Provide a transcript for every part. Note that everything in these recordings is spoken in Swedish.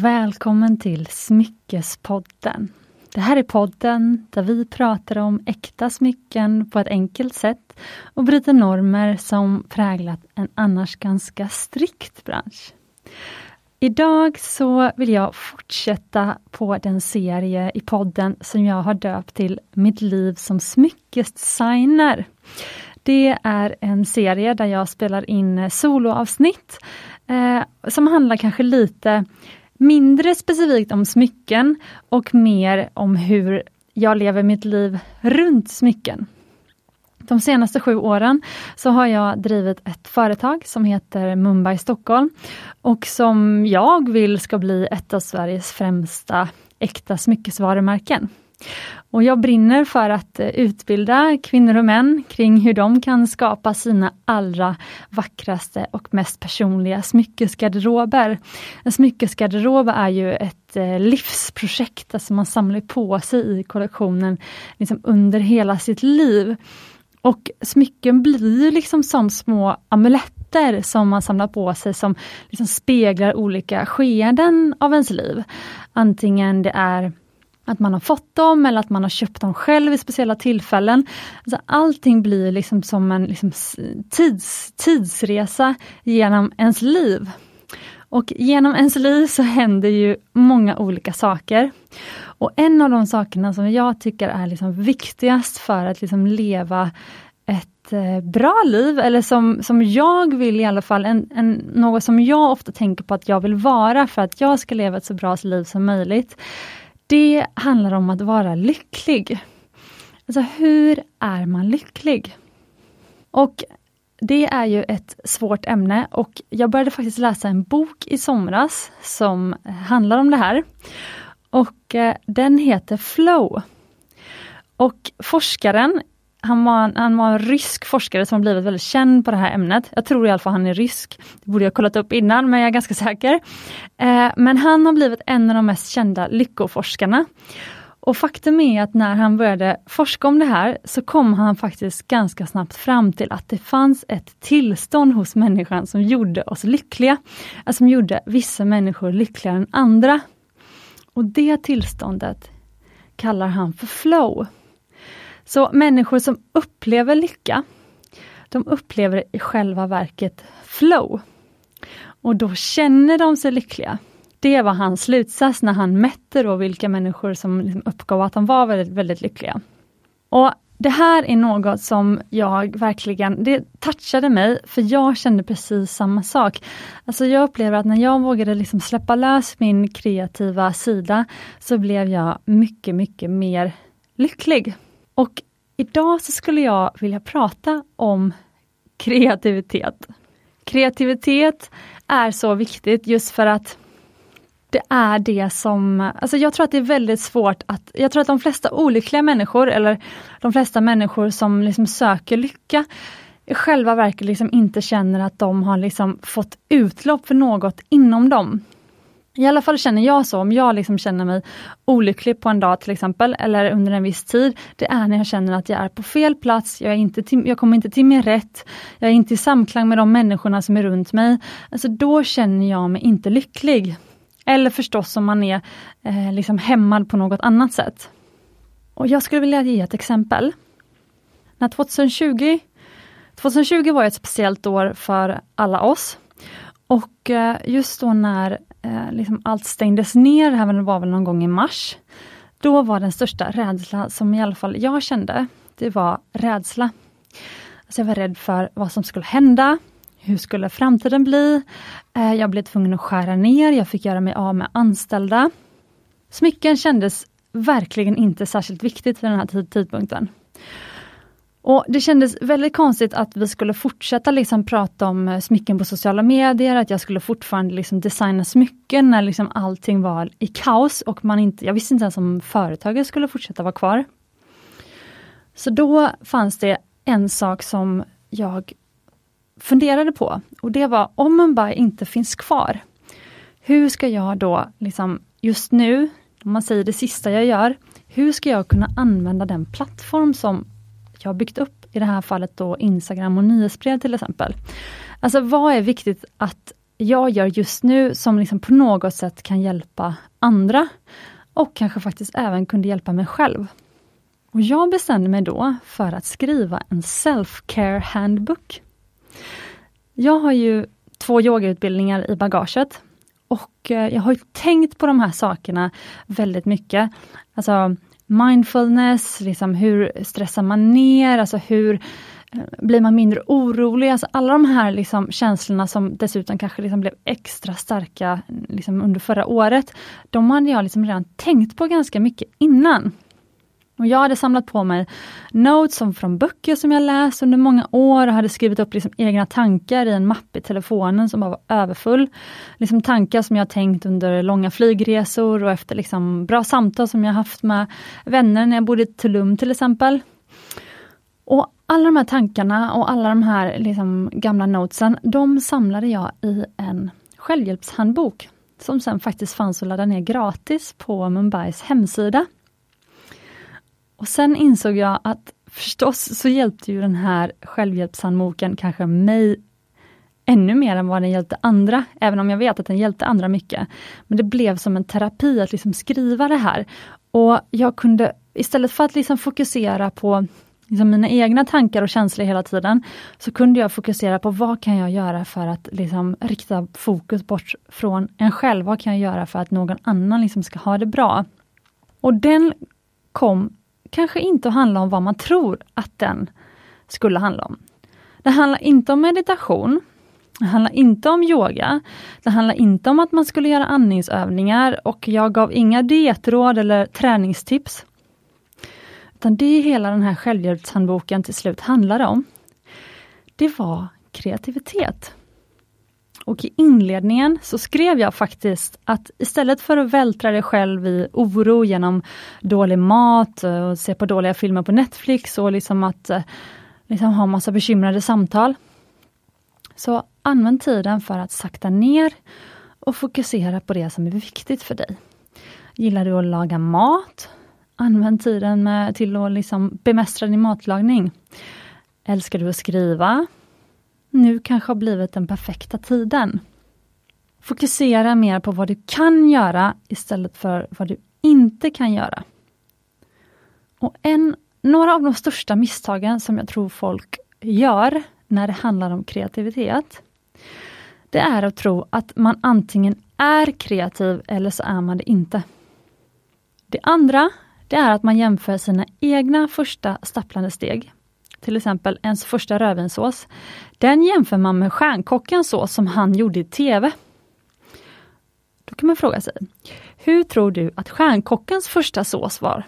och välkommen till Smyckespodden. Det här är podden där vi pratar om äkta smycken på ett enkelt sätt och bryter normer som präglat en annars ganska strikt bransch. Idag så vill jag fortsätta på den serie i podden som jag har döpt till Mitt liv som smyckesdesigner. Det är en serie där jag spelar in soloavsnitt eh, som handlar kanske lite mindre specifikt om smycken och mer om hur jag lever mitt liv runt smycken. De senaste sju åren så har jag drivit ett företag som heter Mumbai Stockholm och som jag vill ska bli ett av Sveriges främsta äkta smyckesvarumärken. Och jag brinner för att eh, utbilda kvinnor och män kring hur de kan skapa sina allra vackraste och mest personliga smyckesgarderober. En smyckesgarderob är ju ett eh, livsprojekt, alltså man samlar på sig i kollektionen liksom under hela sitt liv. Och smycken blir liksom som små amuletter som man samlar på sig som liksom speglar olika skeenden av ens liv. Antingen det är att man har fått dem eller att man har köpt dem själv i speciella tillfällen. Alltså allting blir liksom som en liksom tids, tidsresa genom ens liv. Och genom ens liv så händer ju många olika saker. Och en av de sakerna som jag tycker är liksom viktigast för att liksom leva ett eh, bra liv, eller som, som jag vill i alla fall, en, en, något som jag ofta tänker på att jag vill vara för att jag ska leva ett så bra liv som möjligt. Det handlar om att vara lycklig. Alltså hur är man lycklig? Och det är ju ett svårt ämne och jag började faktiskt läsa en bok i somras som handlar om det här. Och eh, den heter Flow. Och forskaren han var, han var en rysk forskare som blivit väldigt känd på det här ämnet. Jag tror i alla fall han är rysk. Det borde jag kollat upp innan, men jag är ganska säker. Eh, men han har blivit en av de mest kända lyckoforskarna. Och faktum är att när han började forska om det här så kom han faktiskt ganska snabbt fram till att det fanns ett tillstånd hos människan som gjorde oss lyckliga. Alltså som gjorde vissa människor lyckligare än andra. Och det tillståndet kallar han för flow. Så människor som upplever lycka, de upplever i själva verket flow. Och då känner de sig lyckliga. Det var hans slutsats när han mätte då vilka människor som liksom uppgav att de var väldigt, väldigt lyckliga. Och Det här är något som jag verkligen, det touchade mig, för jag kände precis samma sak. Alltså jag upplever att när jag vågade liksom släppa lös min kreativa sida, så blev jag mycket, mycket mer lycklig. Och idag så skulle jag vilja prata om kreativitet. Kreativitet är så viktigt just för att det är det som, alltså jag tror att det är väldigt svårt att, jag tror att de flesta olyckliga människor eller de flesta människor som liksom söker lycka i själva verket liksom inte känner att de har liksom fått utlopp för något inom dem. I alla fall känner jag så, om jag liksom känner mig olycklig på en dag till exempel, eller under en viss tid, det är när jag känner att jag är på fel plats, jag, är inte till, jag kommer inte till min rätt, jag är inte i samklang med de människorna som är runt mig. Alltså då känner jag mig inte lycklig. Eller förstås om man är eh, liksom hämmad på något annat sätt. Och Jag skulle vilja ge ett exempel. När 2020, 2020 var ett speciellt år för alla oss. Och eh, just då när eh, liksom allt stängdes ner, det här var väl någon gång i mars, då var den största rädsla som i alla fall jag kände, det var rädsla. Alltså jag var rädd för vad som skulle hända, hur skulle framtiden bli? Eh, jag blev tvungen att skära ner, jag fick göra mig av med anställda. Smycken kändes verkligen inte särskilt viktigt vid den här tidpunkten. Och Det kändes väldigt konstigt att vi skulle fortsätta liksom prata om eh, smycken på sociala medier, att jag skulle fortfarande liksom designa smycken när liksom allting var i kaos och man inte, jag visste inte ens om företaget skulle fortsätta vara kvar. Så då fanns det en sak som jag funderade på och det var om Mumbai inte finns kvar, hur ska jag då liksom just nu, om man säger det sista jag gör, hur ska jag kunna använda den plattform som jag har byggt upp, i det här fallet då Instagram och nyhetsbrev till exempel. Alltså vad är viktigt att jag gör just nu som liksom på något sätt kan hjälpa andra och kanske faktiskt även kunde hjälpa mig själv. Och Jag bestämde mig då för att skriva en self-care handbook. Jag har ju två yogautbildningar i bagaget och eh, jag har tänkt på de här sakerna väldigt mycket. Alltså mindfulness, liksom hur stressar man ner, alltså hur eh, blir man mindre orolig? Alltså alla de här liksom känslorna som dessutom kanske liksom blev extra starka liksom under förra året, de hade jag liksom redan tänkt på ganska mycket innan. Och jag hade samlat på mig notes som från böcker som jag läst under många år och hade skrivit upp liksom egna tankar i en mapp i telefonen som bara var överfull. Liksom tankar som jag tänkt under långa flygresor och efter liksom bra samtal som jag haft med vänner när jag bodde i Tulum till exempel. Och alla de här tankarna och alla de här liksom gamla notesen, de samlade jag i en självhjälpshandbok som sen faktiskt fanns att ladda ner gratis på Mumbais hemsida. Och sen insåg jag att förstås så hjälpte ju den här självhjälpshandboken kanske mig ännu mer än vad den hjälpte andra, även om jag vet att den hjälpte andra mycket. Men det blev som en terapi att liksom skriva det här. Och jag kunde, istället för att liksom fokusera på liksom mina egna tankar och känslor hela tiden, så kunde jag fokusera på vad kan jag göra för att liksom rikta fokus bort från en själv. Vad kan jag göra för att någon annan liksom ska ha det bra? Och den kom kanske inte att handla om vad man tror att den skulle handla om. Det handlar inte om meditation. Det handlar inte om yoga. Det handlar inte om att man skulle göra andningsövningar och jag gav inga dietråd eller träningstips. Utan det hela den här självhjälpshandboken till slut handlade om, det var kreativitet. Och i inledningen så skrev jag faktiskt att istället för att vältra dig själv i oro genom dålig mat och se på dåliga filmer på Netflix och liksom att eh, liksom ha massa bekymrade samtal. Så använd tiden för att sakta ner och fokusera på det som är viktigt för dig. Gillar du att laga mat? Använd tiden med, till att liksom bemästra din matlagning. Älskar du att skriva? Nu kanske har blivit den perfekta tiden. Fokusera mer på vad du kan göra istället för vad du inte kan göra. Och en, några av de största misstagen som jag tror folk gör när det handlar om kreativitet, det är att tro att man antingen är kreativ eller så är man det inte. Det andra, det är att man jämför sina egna första stapplande steg till exempel ens första rödvinssås, den jämför man med stjärnkockens sås som han gjorde i TV. Då kan man fråga sig, hur tror du att stjärnkockens första sås var?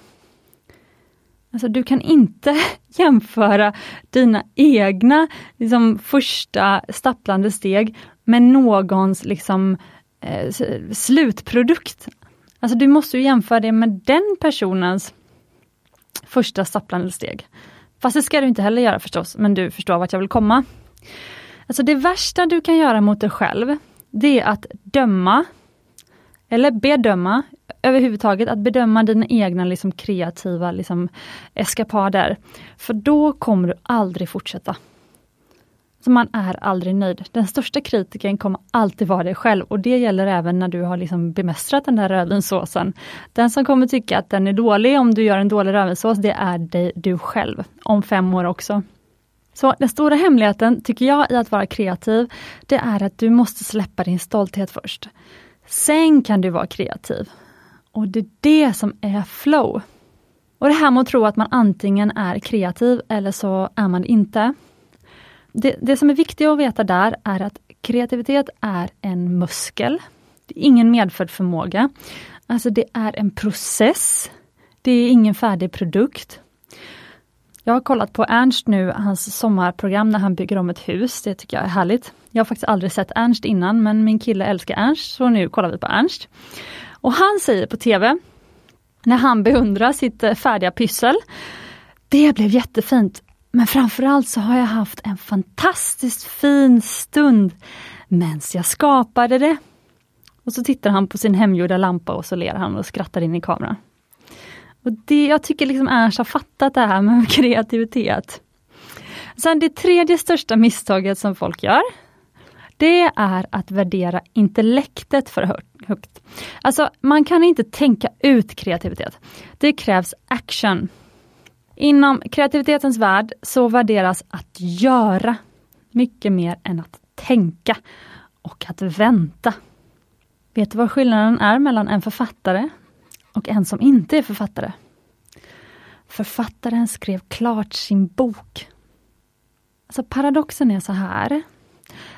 Alltså du kan inte jämföra dina egna liksom, första stapplande steg med någons liksom, eh, slutprodukt. Alltså du måste jämföra det med den personens första stapplande steg. Fast det ska du inte heller göra förstås, men du förstår vart jag vill komma. Alltså det värsta du kan göra mot dig själv, det är att döma, eller bedöma, överhuvudtaget att bedöma dina egna liksom, kreativa liksom, eskapader. För då kommer du aldrig fortsätta. Så man är aldrig nöjd. Den största kritiken kommer alltid vara dig själv och det gäller även när du har liksom bemästrat den där rödvinssåsen. Den som kommer tycka att den är dålig om du gör en dålig rödvinssås, det är dig, du själv. Om fem år också. Så den stora hemligheten, tycker jag, i att vara kreativ, det är att du måste släppa din stolthet först. Sen kan du vara kreativ. Och det är det som är flow. Och det här med att tro att man antingen är kreativ eller så är man inte det, det som är viktigt att veta där är att kreativitet är en muskel. Det är ingen medfödd förmåga. Alltså det är en process. Det är ingen färdig produkt. Jag har kollat på Ernst nu, hans sommarprogram när han bygger om ett hus. Det tycker jag är härligt. Jag har faktiskt aldrig sett Ernst innan, men min kille älskar Ernst, så nu kollar vi på Ernst. Och han säger på TV, när han beundrar sitt eh, färdiga pyssel, det blev jättefint. Men framförallt så har jag haft en fantastiskt fin stund medan jag skapade det. Och så tittar han på sin hemgjorda lampa och så ler han och skrattar in i kameran. Och det, jag tycker liksom Ernst har fattat det här med kreativitet. Sen det tredje största misstaget som folk gör, det är att värdera intellektet för högt. Alltså, man kan inte tänka ut kreativitet. Det krävs action. Inom kreativitetens värld så värderas att göra mycket mer än att tänka och att vänta. Vet du vad skillnaden är mellan en författare och en som inte är författare? Författaren skrev klart sin bok. Alltså paradoxen är så här,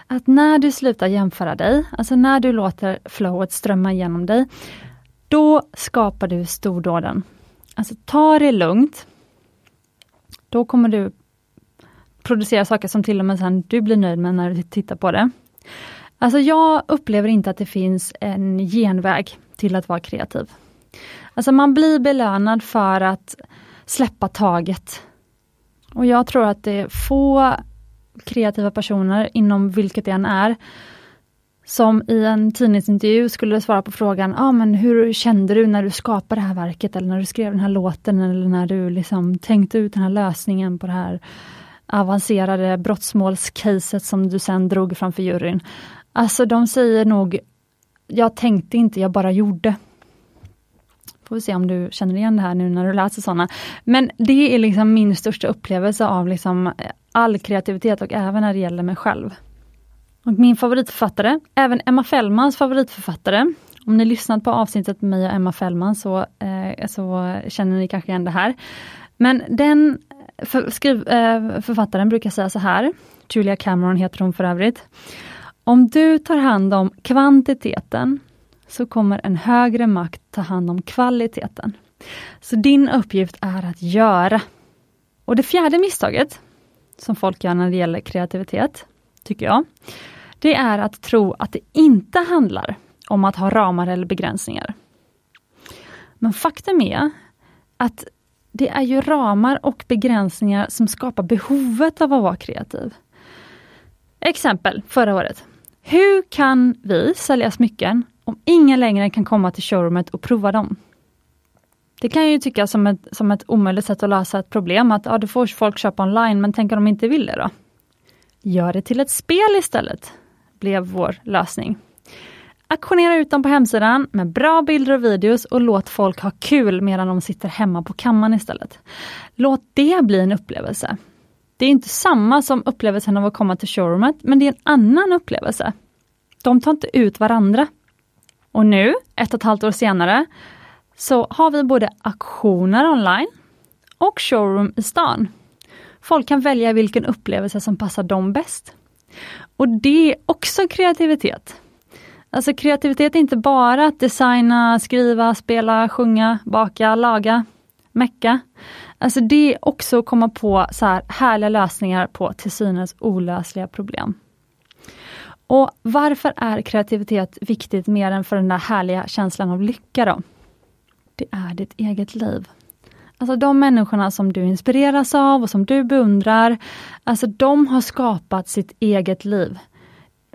att när du slutar jämföra dig, alltså när du låter flowet strömma igenom dig, då skapar du stordåden. Alltså ta det lugnt. Då kommer du producera saker som till och med sen du blir nöjd med när du tittar på det. Alltså jag upplever inte att det finns en genväg till att vara kreativ. Alltså man blir belönad för att släppa taget. Och jag tror att det är få kreativa personer, inom vilket det än är, som i en tidningsintervju skulle svara på frågan, ah, men hur kände du när du skapade det här verket, eller när du skrev den här låten, eller när du liksom tänkte ut den här lösningen på det här avancerade brottsmålscaset som du sen drog framför juryn. Alltså de säger nog, jag tänkte inte, jag bara gjorde. Får vi se om du känner igen det här nu när du läser sådana. Men det är liksom min största upplevelse av liksom all kreativitet och även när det gäller mig själv. Och min favoritförfattare, även Emma Fällmans favoritförfattare, om ni lyssnat på avsnittet med mig och Emma Fällman så, eh, så känner ni kanske igen det här. Men den för, skriv, eh, författaren brukar säga så här, Julia Cameron heter hon för övrigt. Om du tar hand om kvantiteten så kommer en högre makt ta hand om kvaliteten. Så din uppgift är att göra. Och det fjärde misstaget som folk gör när det gäller kreativitet, tycker jag, det är att tro att det inte handlar om att ha ramar eller begränsningar. Men faktum är att det är ju ramar och begränsningar som skapar behovet av att vara kreativ. Exempel förra året. Hur kan vi sälja smycken om ingen längre kan komma till showroomet och prova dem? Det kan ju tyckas som ett, som ett omöjligt sätt att lösa ett problem, att ja, då får folk köpa online, men tänk om de inte vill det då? Gör det till ett spel istället, blev vår lösning. Aktionera ut dem på hemsidan med bra bilder och videos och låt folk ha kul medan de sitter hemma på kammaren istället. Låt det bli en upplevelse. Det är inte samma som upplevelsen av att komma till showroomet, men det är en annan upplevelse. De tar inte ut varandra. Och nu, ett och ett halvt år senare, så har vi både auktioner online och showroom i stan. Folk kan välja vilken upplevelse som passar dem bäst. Och det är också kreativitet. Alltså kreativitet är inte bara att designa, skriva, spela, sjunga, baka, laga, mecka. Alltså det är också att komma på så här härliga lösningar på till synes olösliga problem. Och varför är kreativitet viktigt mer än för den där härliga känslan av lycka då? Det är ditt eget liv. Alltså de människorna som du inspireras av och som du beundrar, alltså de har skapat sitt eget liv.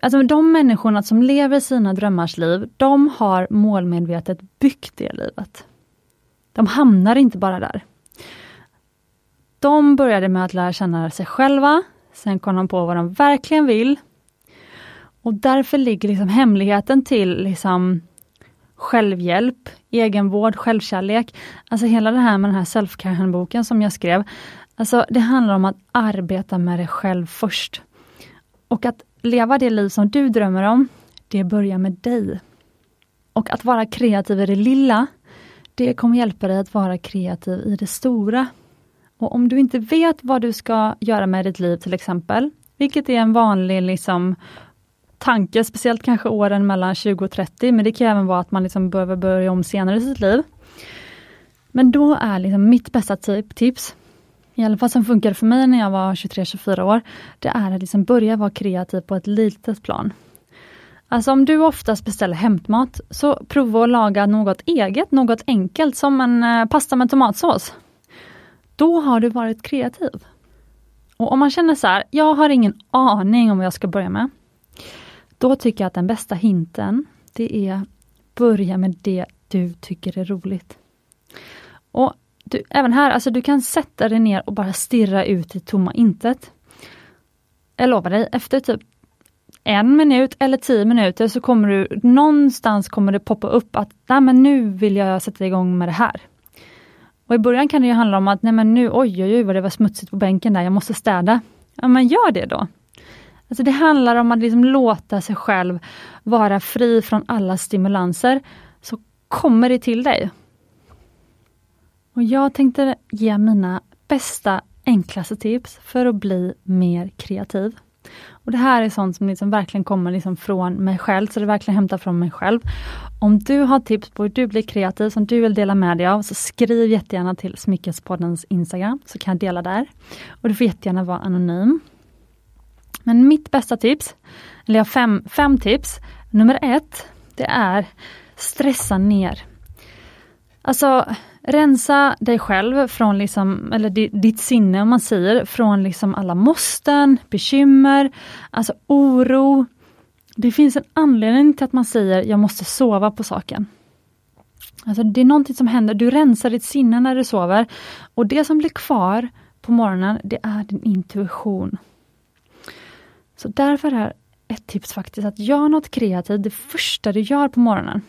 Alltså de människorna som lever sina drömmars liv, de har målmedvetet byggt det livet. De hamnar inte bara där. De började med att lära känna sig själva, sen kom de på vad de verkligen vill. Och därför ligger liksom hemligheten till liksom självhjälp, egenvård, självkärlek. Alltså hela det här med den här self-care-boken som jag skrev. Alltså det handlar om att arbeta med dig själv först. Och att leva det liv som du drömmer om, det börjar med dig. Och att vara kreativ i det lilla, det kommer hjälpa dig att vara kreativ i det stora. Och om du inte vet vad du ska göra med ditt liv till exempel, vilket är en vanlig liksom, tanke, speciellt kanske åren mellan 20 och 30, men det kan även vara att man liksom behöver börja om senare i sitt liv. Men då är liksom mitt bästa tips, i alla fall som funkade för mig när jag var 23-24 år, det är att liksom börja vara kreativ på ett litet plan. Alltså om du oftast beställer hämtmat, så prova att laga något eget, något enkelt som en eh, pasta med tomatsås. Då har du varit kreativ. Och om man känner så här, jag har ingen aning om vad jag ska börja med. Då tycker jag att den bästa hinten, det är börja med det du tycker är roligt. Och du, även här, alltså du kan sätta dig ner och bara stirra ut i tomma intet. Jag lovar dig, efter typ en minut eller tio minuter så kommer du någonstans kommer det poppa upp att nej men nu vill jag sätta igång med det här. Och I början kan det ju handla om att nej men nu, oj oj oj vad det var smutsigt på bänken där, jag måste städa. Ja men gör det då. Alltså det handlar om att liksom låta sig själv vara fri från alla stimulanser, så kommer det till dig. Och Jag tänkte ge mina bästa, enklaste tips för att bli mer kreativ. Och Det här är sånt som liksom verkligen kommer liksom från mig själv, så det är verkligen hämtat från mig själv. Om du har tips på hur du blir kreativ som du vill dela med dig av, så skriv jättegärna till Smyckespoddens Instagram, så kan jag dela där. Och du får jättegärna vara anonym. Men mitt bästa tips, eller jag har fem, fem tips. Nummer ett, det är stressa ner. Alltså rensa dig själv från liksom, eller ditt sinne om man säger, från liksom alla måsten, bekymmer, alltså oro. Det finns en anledning till att man säger jag måste sova på saken. Alltså det är någonting som händer, du rensar ditt sinne när du sover och det som blir kvar på morgonen, det är din intuition. Så därför är ett tips faktiskt att göra något kreativt det första du gör på morgonen.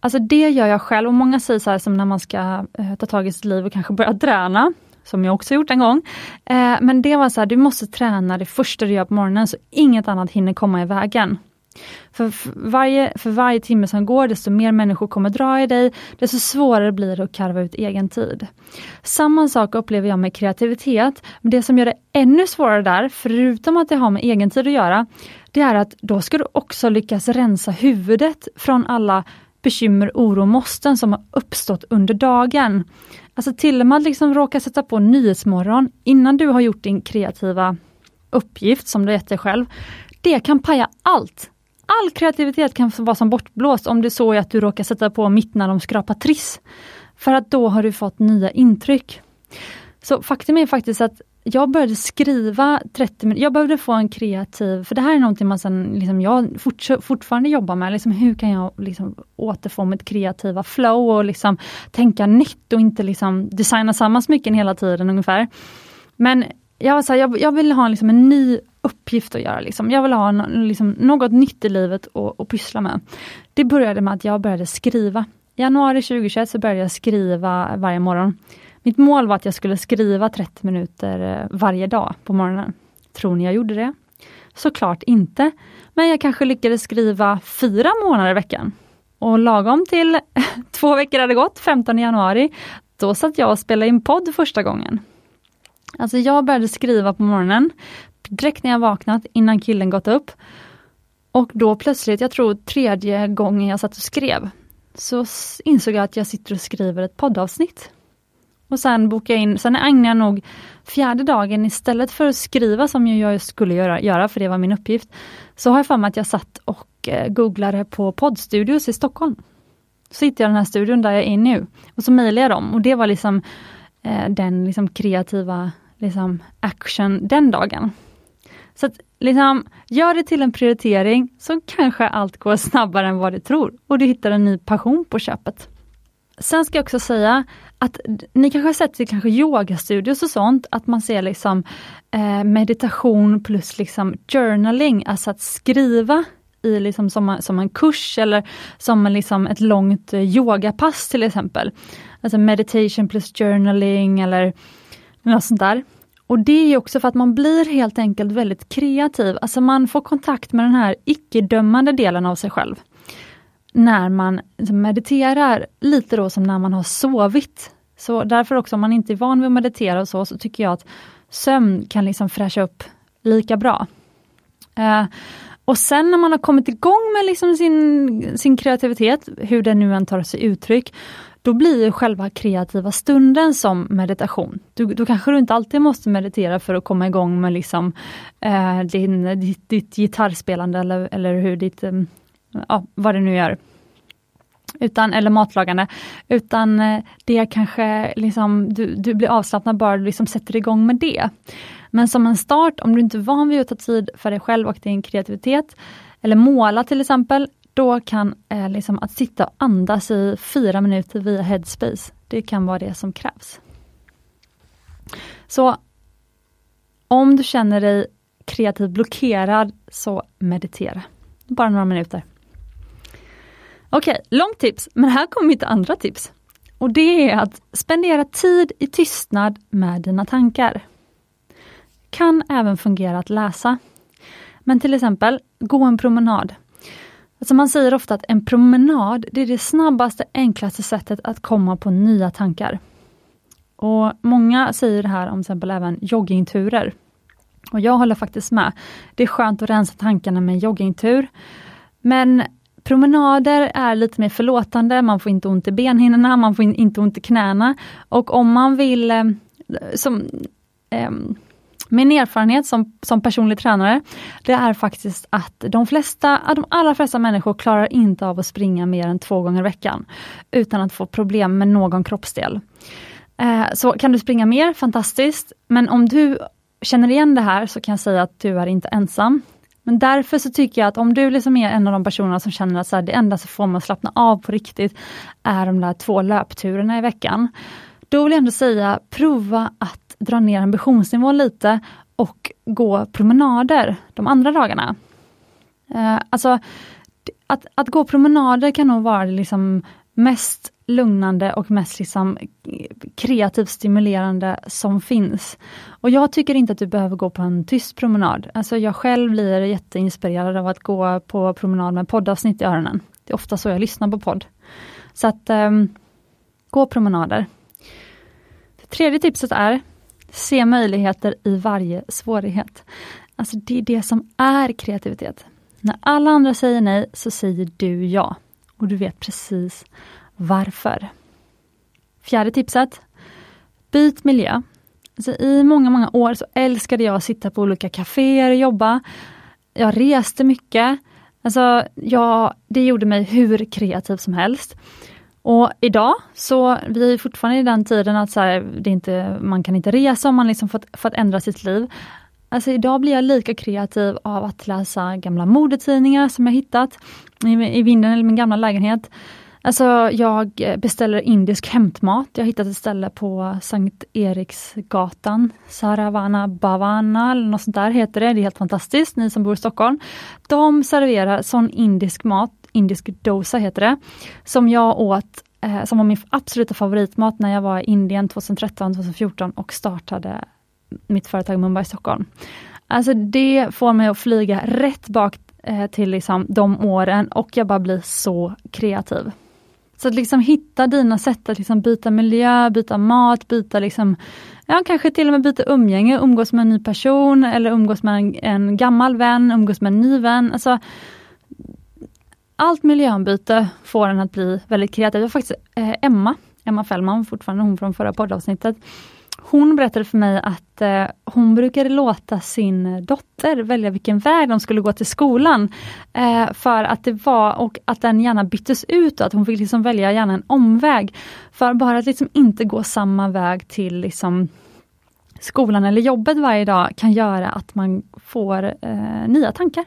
Alltså det gör jag själv och många säger så här som när man ska eh, ta tag i sitt liv och kanske börja träna, som jag också gjort en gång. Eh, men det var så här, du måste träna det första du gör på morgonen så inget annat hinner komma i vägen. För, för, varje, för varje timme som går, desto mer människor kommer dra i dig, desto svårare blir det att karva ut egen tid. Samma sak upplever jag med kreativitet, men det som gör det ännu svårare där, förutom att det har med egen tid att göra, det är att då ska du också lyckas rensa huvudet från alla bekymmer, oro och måsten som har uppstått under dagen. Alltså till och med att liksom råka sätta på Nyhetsmorgon innan du har gjort din kreativa uppgift som du gett dig själv. Det kan paja allt all kreativitet kan vara som bortblåst om det så är att du råkar sätta på mitt när de skrapar triss. För att då har du fått nya intryck. Så faktum är faktiskt att jag började skriva 30 minuter, jag behövde få en kreativ, för det här är någonting man sen, liksom, jag fort, fortfarande jobbar med, liksom, hur kan jag liksom, återfå mitt kreativa flow och liksom, tänka nytt och inte liksom, designa samma smycken hela tiden ungefär. Men jag, var så här, jag, jag vill ha liksom, en ny uppgift att göra. Liksom. Jag vill ha no liksom, något nytt i livet att, att pyssla med. Det började med att jag började skriva. I januari 2021 så började jag skriva varje morgon. Mitt mål var att jag skulle skriva 30 minuter eh, varje dag på morgonen. Tror ni jag gjorde det? Såklart inte. Men jag kanske lyckades skriva fyra månader i veckan. Och lagom till två veckor hade gått, 15 januari, då satt jag och spelade in podd första gången. Alltså jag började skriva på morgonen, direkt när jag vaknat, innan killen gått upp. Och då plötsligt, jag tror tredje gången jag satt och skrev, så insåg jag att jag sitter och skriver ett poddavsnitt. Och sen bokade jag in, sen ägnade jag nog fjärde dagen istället för att skriva som jag skulle göra, göra för det var min uppgift, så har jag för mig att jag satt och eh, googlade på poddstudios i Stockholm. Så hittade jag den här studion där jag är nu och så mejlade jag dem och det var liksom eh, den liksom kreativa liksom, action den dagen. Så att, liksom, gör det till en prioritering så kanske allt går snabbare än vad du tror och du hittar en ny passion på köpet. Sen ska jag också säga att ni kanske har sett i kanske yogastudios och sånt, att man ser liksom eh, meditation plus liksom journaling, alltså att skriva i liksom som, som en kurs eller som en, liksom ett långt eh, yogapass till exempel. Alltså meditation plus journaling eller något sånt där. Och det är också för att man blir helt enkelt väldigt kreativ, alltså man får kontakt med den här icke-dömande delen av sig själv. När man liksom mediterar, lite då som när man har sovit. Så därför också om man inte är van vid att meditera och så, så tycker jag att sömn kan liksom fräscha upp lika bra. Uh, och sen när man har kommit igång med liksom sin, sin kreativitet, hur den nu än tar sig uttryck, då blir ju själva kreativa stunden som meditation. Du, då kanske du inte alltid måste meditera för att komma igång med liksom, eh, din, ditt, ditt gitarrspelande eller, eller hur ditt, eh, ja, vad du nu gör. Utan, eller matlagande, utan eh, det kanske liksom, du, du blir avslappnad bara du liksom sätter igång med det. Men som en start, om du inte är van vid att ta tid för dig själv och din kreativitet, eller måla till exempel, då kan eh, liksom att sitta och andas i fyra minuter via Headspace, det kan vara det som krävs. Så om du känner dig kreativt blockerad, så meditera. Bara några minuter. Okej, okay, långt tips, men här kommer mitt andra tips. Och det är att spendera tid i tystnad med dina tankar. Kan även fungera att läsa. Men till exempel, gå en promenad. Alltså man säger ofta att en promenad, det är det snabbaste, enklaste sättet att komma på nya tankar. Och Många säger det här om till exempel även joggingturer. Och jag håller faktiskt med. Det är skönt att rensa tankarna med en joggingtur. Men promenader är lite mer förlåtande, man får inte ont i benhinnorna, man får inte ont i knäna. Och om man vill, eh, som, eh, min erfarenhet som, som personlig tränare, det är faktiskt att de flesta, de allra flesta människor klarar inte av att springa mer än två gånger i veckan, utan att få problem med någon kroppsdel. Eh, så kan du springa mer, fantastiskt, men om du känner igen det här så kan jag säga att du är inte ensam. Men därför så tycker jag att om du liksom är en av de personerna som känner att så här, det enda som får mig att slappna av på riktigt är de där två löpturerna i veckan. Då vill jag ändå säga, prova att dra ner ambitionsnivån lite och gå promenader de andra dagarna. Eh, alltså, att, att gå promenader kan nog vara liksom mest lugnande och mest liksom kreativt stimulerande som finns. Och jag tycker inte att du behöver gå på en tyst promenad. Alltså jag själv blir jätteinspirerad av att gå på promenad med poddavsnitt i öronen. Det är ofta så jag lyssnar på podd. Så att um, gå promenader. Det tredje tipset är Se möjligheter i varje svårighet. Alltså det är det som är kreativitet. När alla andra säger nej så säger du ja. Och du vet precis varför. Fjärde tipset. Byt miljö. Alltså I många, många år så älskade jag att sitta på olika kaféer och jobba. Jag reste mycket. Alltså, jag, det gjorde mig hur kreativ som helst. Och idag så, vi är fortfarande i den tiden att så här, det inte, man kan inte resa om man liksom fått, fått ändra sitt liv. Alltså idag blir jag lika kreativ av att läsa gamla modetidningar som jag hittat i, i vinden eller min gamla lägenhet. Alltså jag beställer indisk hämtmat. Jag har hittat ett ställe på Sankt Eriksgatan, Saravana Bhavana eller något sånt där heter det. Det är helt fantastiskt, ni som bor i Stockholm. De serverar sån indisk mat, indisk dosa heter det, som jag åt eh, som var min absoluta favoritmat när jag var i Indien 2013-2014 och startade mitt företag Mumbai Stockholm. Alltså det får mig att flyga rätt bak eh, till liksom de åren och jag bara blir så kreativ. Så att liksom hitta dina sätt att liksom byta miljö, byta mat, byta liksom, ja kanske till och med byta umgänge, umgås med en ny person eller umgås med en, en gammal vän, umgås med en ny vän. Alltså, allt miljöombyte får en att bli väldigt kreativ. Det var faktiskt eh, Emma, Emma Fällman, fortfarande hon från förra poddavsnittet. Hon berättade för mig att eh, hon brukade låta sin dotter välja vilken väg de skulle gå till skolan. Eh, för att det var, och att den gärna byttes ut, och att hon fick liksom välja gärna en omväg. För bara att liksom inte gå samma väg till liksom skolan eller jobbet varje dag kan göra att man får eh, nya tankar.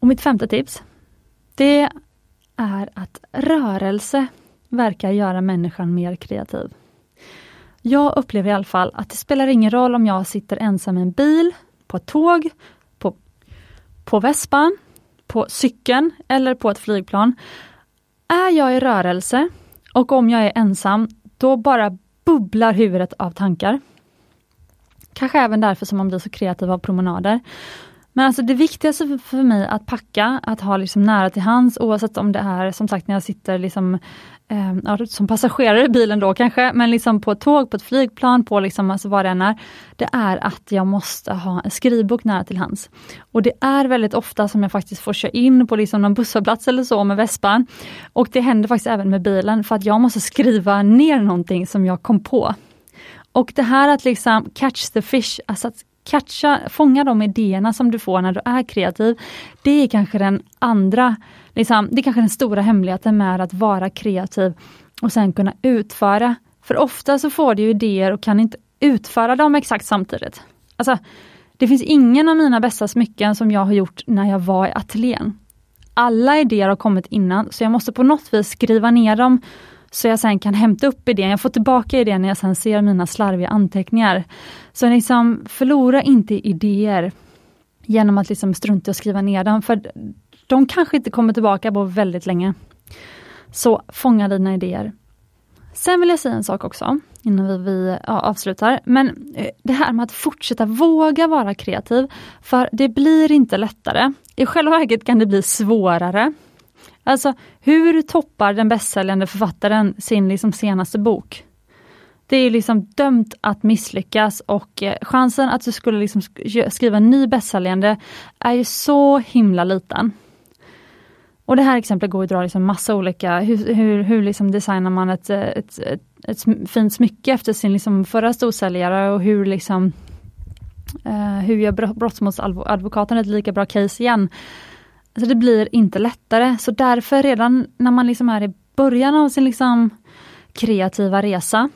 Och mitt femte tips, det är att rörelse verkar göra människan mer kreativ. Jag upplever i alla fall att det spelar ingen roll om jag sitter ensam i en bil, på ett tåg, på, på vespan, på cykeln eller på ett flygplan. Är jag i rörelse och om jag är ensam, då bara bubblar huvudet av tankar. Kanske även därför som man blir så kreativ av promenader. Men alltså det viktigaste för mig att packa, att ha liksom nära till hands oavsett om det är som sagt när jag sitter liksom, eh, som passagerare i bilen då kanske, men liksom på ett tåg, på ett flygplan, på liksom, alltså vad det än är. Det är att jag måste ha en skrivbok nära till hands. Och det är väldigt ofta som jag faktiskt får köra in på liksom någon busshållplats eller så med vespan. Och det händer faktiskt även med bilen för att jag måste skriva ner någonting som jag kom på. Och det här att liksom catch the fish, alltså att catcha, fånga de idéerna som du får när du är kreativ. Det är kanske den andra, liksom, det är kanske den stora hemligheten med att vara kreativ och sen kunna utföra. För ofta så får du idéer och kan inte utföra dem exakt samtidigt. Alltså, det finns ingen av mina bästa smycken som jag har gjort när jag var i ateljén. Alla idéer har kommit innan, så jag måste på något vis skriva ner dem så jag sen kan hämta upp idén. Jag får tillbaka idén när jag sen ser mina slarviga anteckningar. Så liksom, förlora inte idéer. Genom att liksom strunta och skriva ner dem, för de kanske inte kommer tillbaka på väldigt länge. Så fånga dina idéer. Sen vill jag säga en sak också, innan vi, vi ja, avslutar. Men eh, det här med att fortsätta våga vara kreativ, för det blir inte lättare. I själva verket kan det bli svårare. Alltså, hur toppar den bästsäljande författaren sin liksom senaste bok? Det är liksom dömt att misslyckas och eh, chansen att du skulle liksom skriva en ny bästsäljande är ju så himla liten. Och det här exemplet går att dra liksom massa olika, hur, hur, hur liksom designar man ett, eh, ett, ett, ett fint smycke efter sin liksom förra storsäljare och hur liksom uh, hur gör brottmålsadvokaten ett lika bra case igen? Alltså det blir inte lättare, så därför redan när man liksom är i början av sin liksom kreativa resa,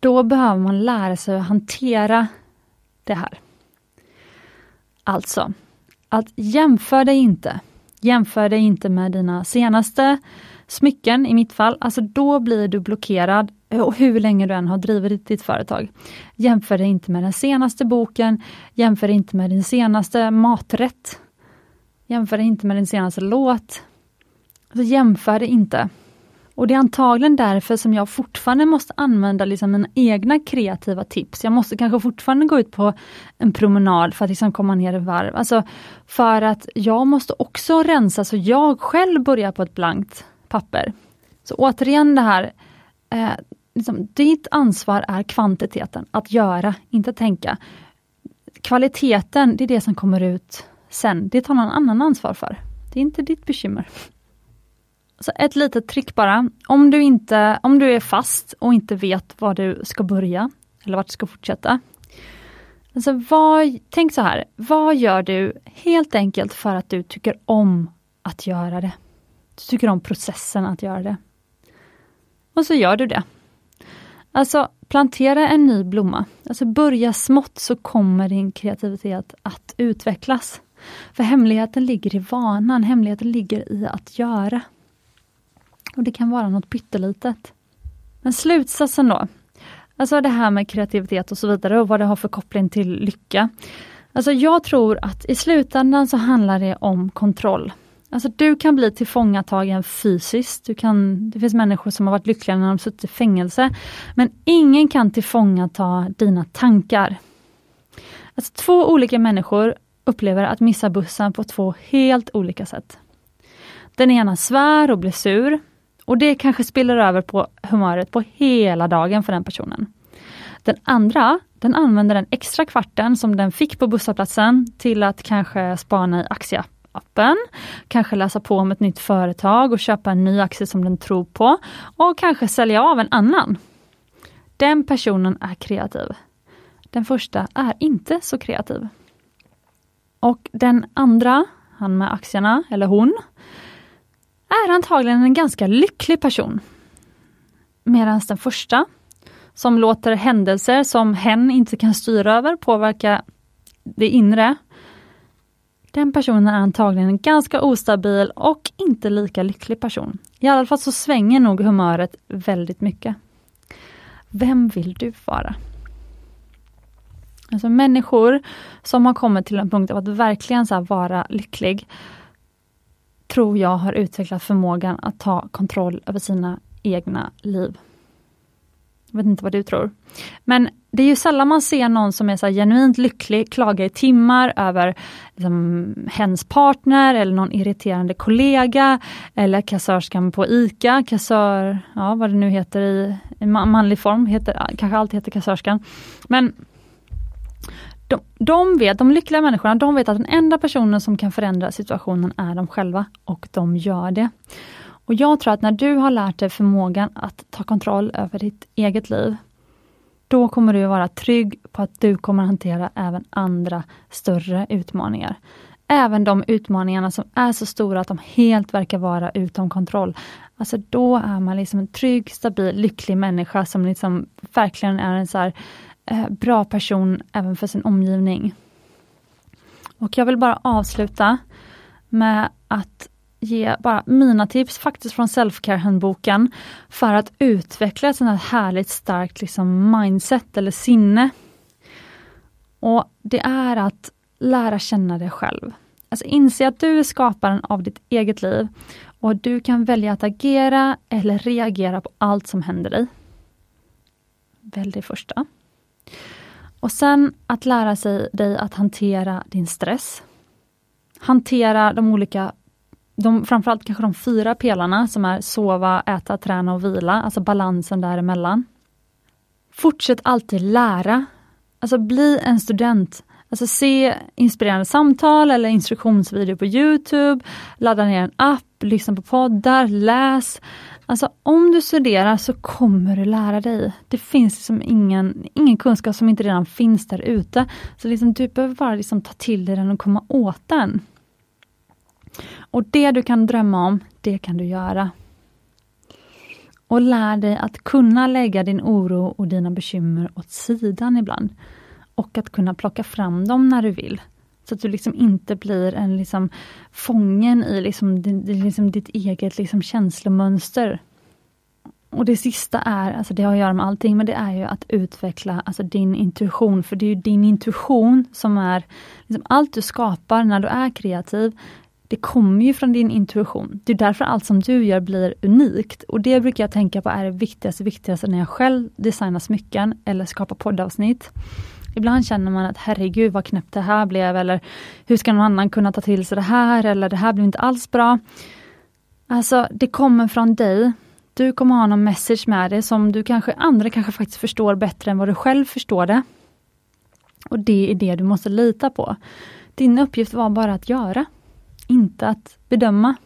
då behöver man lära sig att hantera det här. Alltså, att jämför dig inte Jämför dig inte med dina senaste smycken, i mitt fall, alltså då blir du blockerad eh, och hur länge du än har drivit ditt företag. Jämför dig inte med den senaste boken, jämför dig inte med din senaste maträtt. Jämför det inte med din senaste låt. Alltså jämför det inte. Och det är antagligen därför som jag fortfarande måste använda liksom mina egna kreativa tips. Jag måste kanske fortfarande gå ut på en promenad för att liksom komma ner i varv. Alltså för att jag måste också rensa så jag själv börjar på ett blankt papper. Så återigen det här, eh, liksom, ditt ansvar är kvantiteten, att göra, inte tänka. Kvaliteten, det är det som kommer ut sen. Det tar någon annan ansvar för. Det är inte ditt bekymmer. Så ett litet trick bara. Om du, inte, om du är fast och inte vet var du ska börja, eller vart du ska fortsätta. Alltså vad, tänk så här, vad gör du helt enkelt för att du tycker om att göra det? Du tycker om processen att göra det. Och så gör du det. Alltså plantera en ny blomma. Alltså börja smått så kommer din kreativitet att utvecklas. För hemligheten ligger i vanan, hemligheten ligger i att göra. Och det kan vara något pyttelitet. Men slutsatsen då? Alltså det här med kreativitet och så vidare och vad det har för koppling till lycka. Alltså jag tror att i slutändan så handlar det om kontroll. Alltså du kan bli tillfångatagen fysiskt. Du kan, det finns människor som har varit lyckliga när de suttit i fängelse. Men ingen kan tillfångata dina tankar. Alltså två olika människor upplever att missa bussen på två helt olika sätt. Den ena svär och blir sur. Och det kanske spiller över på humöret på hela dagen för den personen. Den andra, den använder den extra kvarten som den fick på busshållplatsen till att kanske spana i aktieappen, kanske läsa på om ett nytt företag och köpa en ny aktie som den tror på och kanske sälja av en annan. Den personen är kreativ. Den första är inte så kreativ. Och den andra, han med aktierna, eller hon, är antagligen en ganska lycklig person. Medan den första, som låter händelser som hen inte kan styra över påverka det inre, den personen är antagligen en ganska ostabil och inte lika lycklig person. I alla fall så svänger nog humöret väldigt mycket. Vem vill du vara? Alltså människor som har kommit till en punkt av att verkligen så vara lycklig tror jag har utvecklat förmågan att ta kontroll över sina egna liv. Jag vet inte vad du tror. Men det är ju sällan man ser någon som är så genuint lycklig, klaga i timmar över liksom, hens partner eller någon irriterande kollega eller kassörskan på ICA, kassör, ja vad det nu heter i, i manlig form, heter, kanske alltid heter kassörskan. Men de, de vet, de lyckliga människorna, de vet att den enda personen som kan förändra situationen är de själva och de gör det. Och jag tror att när du har lärt dig förmågan att ta kontroll över ditt eget liv, då kommer du vara trygg på att du kommer hantera även andra större utmaningar. Även de utmaningarna som är så stora att de helt verkar vara utom kontroll. Alltså då är man liksom en trygg, stabil, lycklig människa som liksom verkligen är en så här, eh, bra person även för sin omgivning. Och jag vill bara avsluta med att ge bara mina tips faktiskt från Selfcare-handboken för att utveckla ett sånt här härligt starkt liksom mindset eller sinne. Och Det är att lära känna dig själv. Alltså inse att du är skaparen av ditt eget liv och du kan välja att agera eller reagera på allt som händer dig. Välj det första. Och sen att lära sig dig att hantera din stress. Hantera de olika, de, framförallt kanske de fyra pelarna som är sova, äta, träna och vila, alltså balansen däremellan. Fortsätt alltid lära. Alltså bli en student. Alltså se inspirerande samtal eller instruktionsvideo på Youtube, ladda ner en app, lyssna på poddar, läs. Alltså om du studerar så kommer du lära dig. Det finns liksom ingen, ingen kunskap som inte redan finns där ute. Så liksom du behöver bara liksom ta till dig den och komma åt den. Och det du kan drömma om, det kan du göra. Och lär dig att kunna lägga din oro och dina bekymmer åt sidan ibland. Och att kunna plocka fram dem när du vill. Så att du liksom inte blir en liksom fången i liksom, liksom ditt eget liksom känslomönster. Och det sista är, alltså det har att göra med allting, men det är ju att utveckla alltså din intuition. För det är ju din intuition som är, liksom allt du skapar när du är kreativ, det kommer ju från din intuition. Det är därför allt som du gör blir unikt. Och det brukar jag tänka på är det viktigaste, viktigaste när jag själv designar smycken eller skapar poddavsnitt. Ibland känner man att herregud vad knäppt det här blev eller hur ska någon annan kunna ta till sig det här eller det här blev inte alls bra. Alltså det kommer från dig. Du kommer ha någon message med dig som du kanske, andra kanske faktiskt förstår bättre än vad du själv förstår det. Och det är det du måste lita på. Din uppgift var bara att göra, inte att bedöma.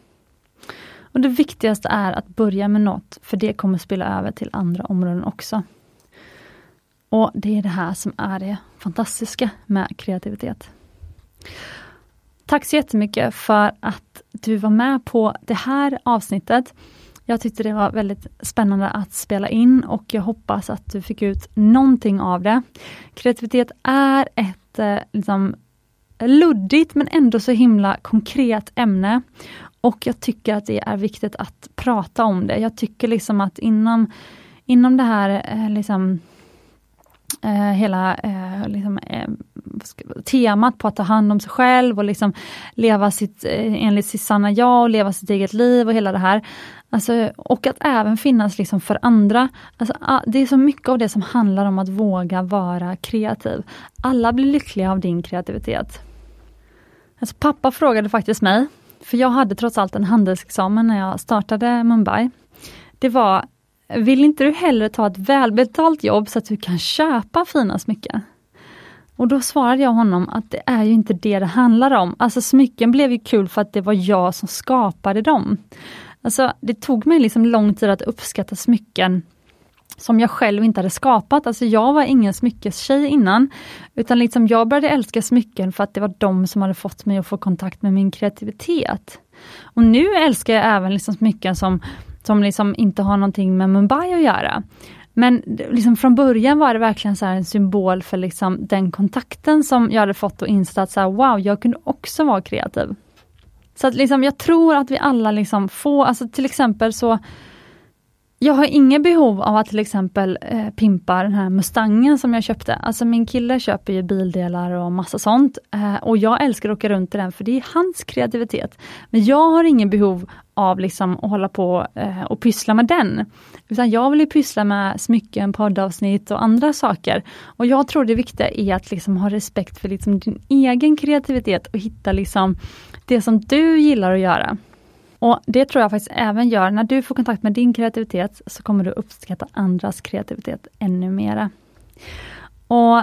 Och Det viktigaste är att börja med något, för det kommer spela över till andra områden också. Och det är det här som är det fantastiska med kreativitet. Tack så jättemycket för att du var med på det här avsnittet. Jag tyckte det var väldigt spännande att spela in och jag hoppas att du fick ut någonting av det. Kreativitet är ett eh, liksom, luddigt men ändå så himla konkret ämne. Och jag tycker att det är viktigt att prata om det. Jag tycker liksom att inom, inom det här eh, liksom, Eh, hela eh, liksom, eh, temat på att ta hand om sig själv och liksom leva sitt, eh, enligt sitt sanna jag och leva sitt eget liv och hela det här. Alltså, och att även finnas liksom för andra. Alltså, det är så mycket av det som handlar om att våga vara kreativ. Alla blir lyckliga av din kreativitet. Alltså, pappa frågade faktiskt mig, för jag hade trots allt en handelsexamen när jag startade Mumbai. Det var vill inte du hellre ta ett välbetalt jobb så att du kan köpa fina smycken? Och då svarade jag honom att det är ju inte det det handlar om. Alltså smycken blev ju kul för att det var jag som skapade dem. Alltså det tog mig liksom lång tid att uppskatta smycken som jag själv inte hade skapat. Alltså jag var ingen smyckestjej innan. Utan liksom jag började älska smycken för att det var de som hade fått mig att få kontakt med min kreativitet. Och nu älskar jag även liksom smycken som som liksom inte har någonting med Mumbai att göra. Men liksom från början var det verkligen så en symbol för liksom den kontakten som jag hade fått och insett att så här, wow, jag kunde också vara kreativ. Så att liksom, jag tror att vi alla liksom får, alltså till exempel så jag har inget behov av att till exempel eh, pimpa den här Mustangen som jag köpte. Alltså min kille köper ju bildelar och massa sånt. Eh, och jag älskar att åka runt i den för det är hans kreativitet. Men jag har ingen behov av liksom att hålla på eh, och pyssla med den. Utan jag vill pyssla med smycken, poddavsnitt och andra saker. Och jag tror det viktiga är att liksom ha respekt för liksom din egen kreativitet och hitta liksom det som du gillar att göra. Och Det tror jag faktiskt även gör, när du får kontakt med din kreativitet, så kommer du uppskatta andras kreativitet ännu mera. Och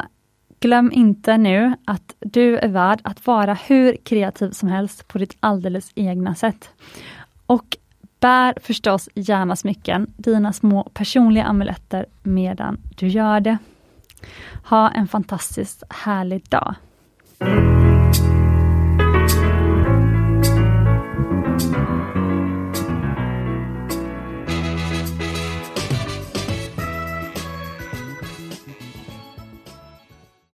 glöm inte nu att du är värd att vara hur kreativ som helst på ditt alldeles egna sätt. Och bär förstås gärna smycken, dina små personliga amuletter, medan du gör det. Ha en fantastiskt härlig dag.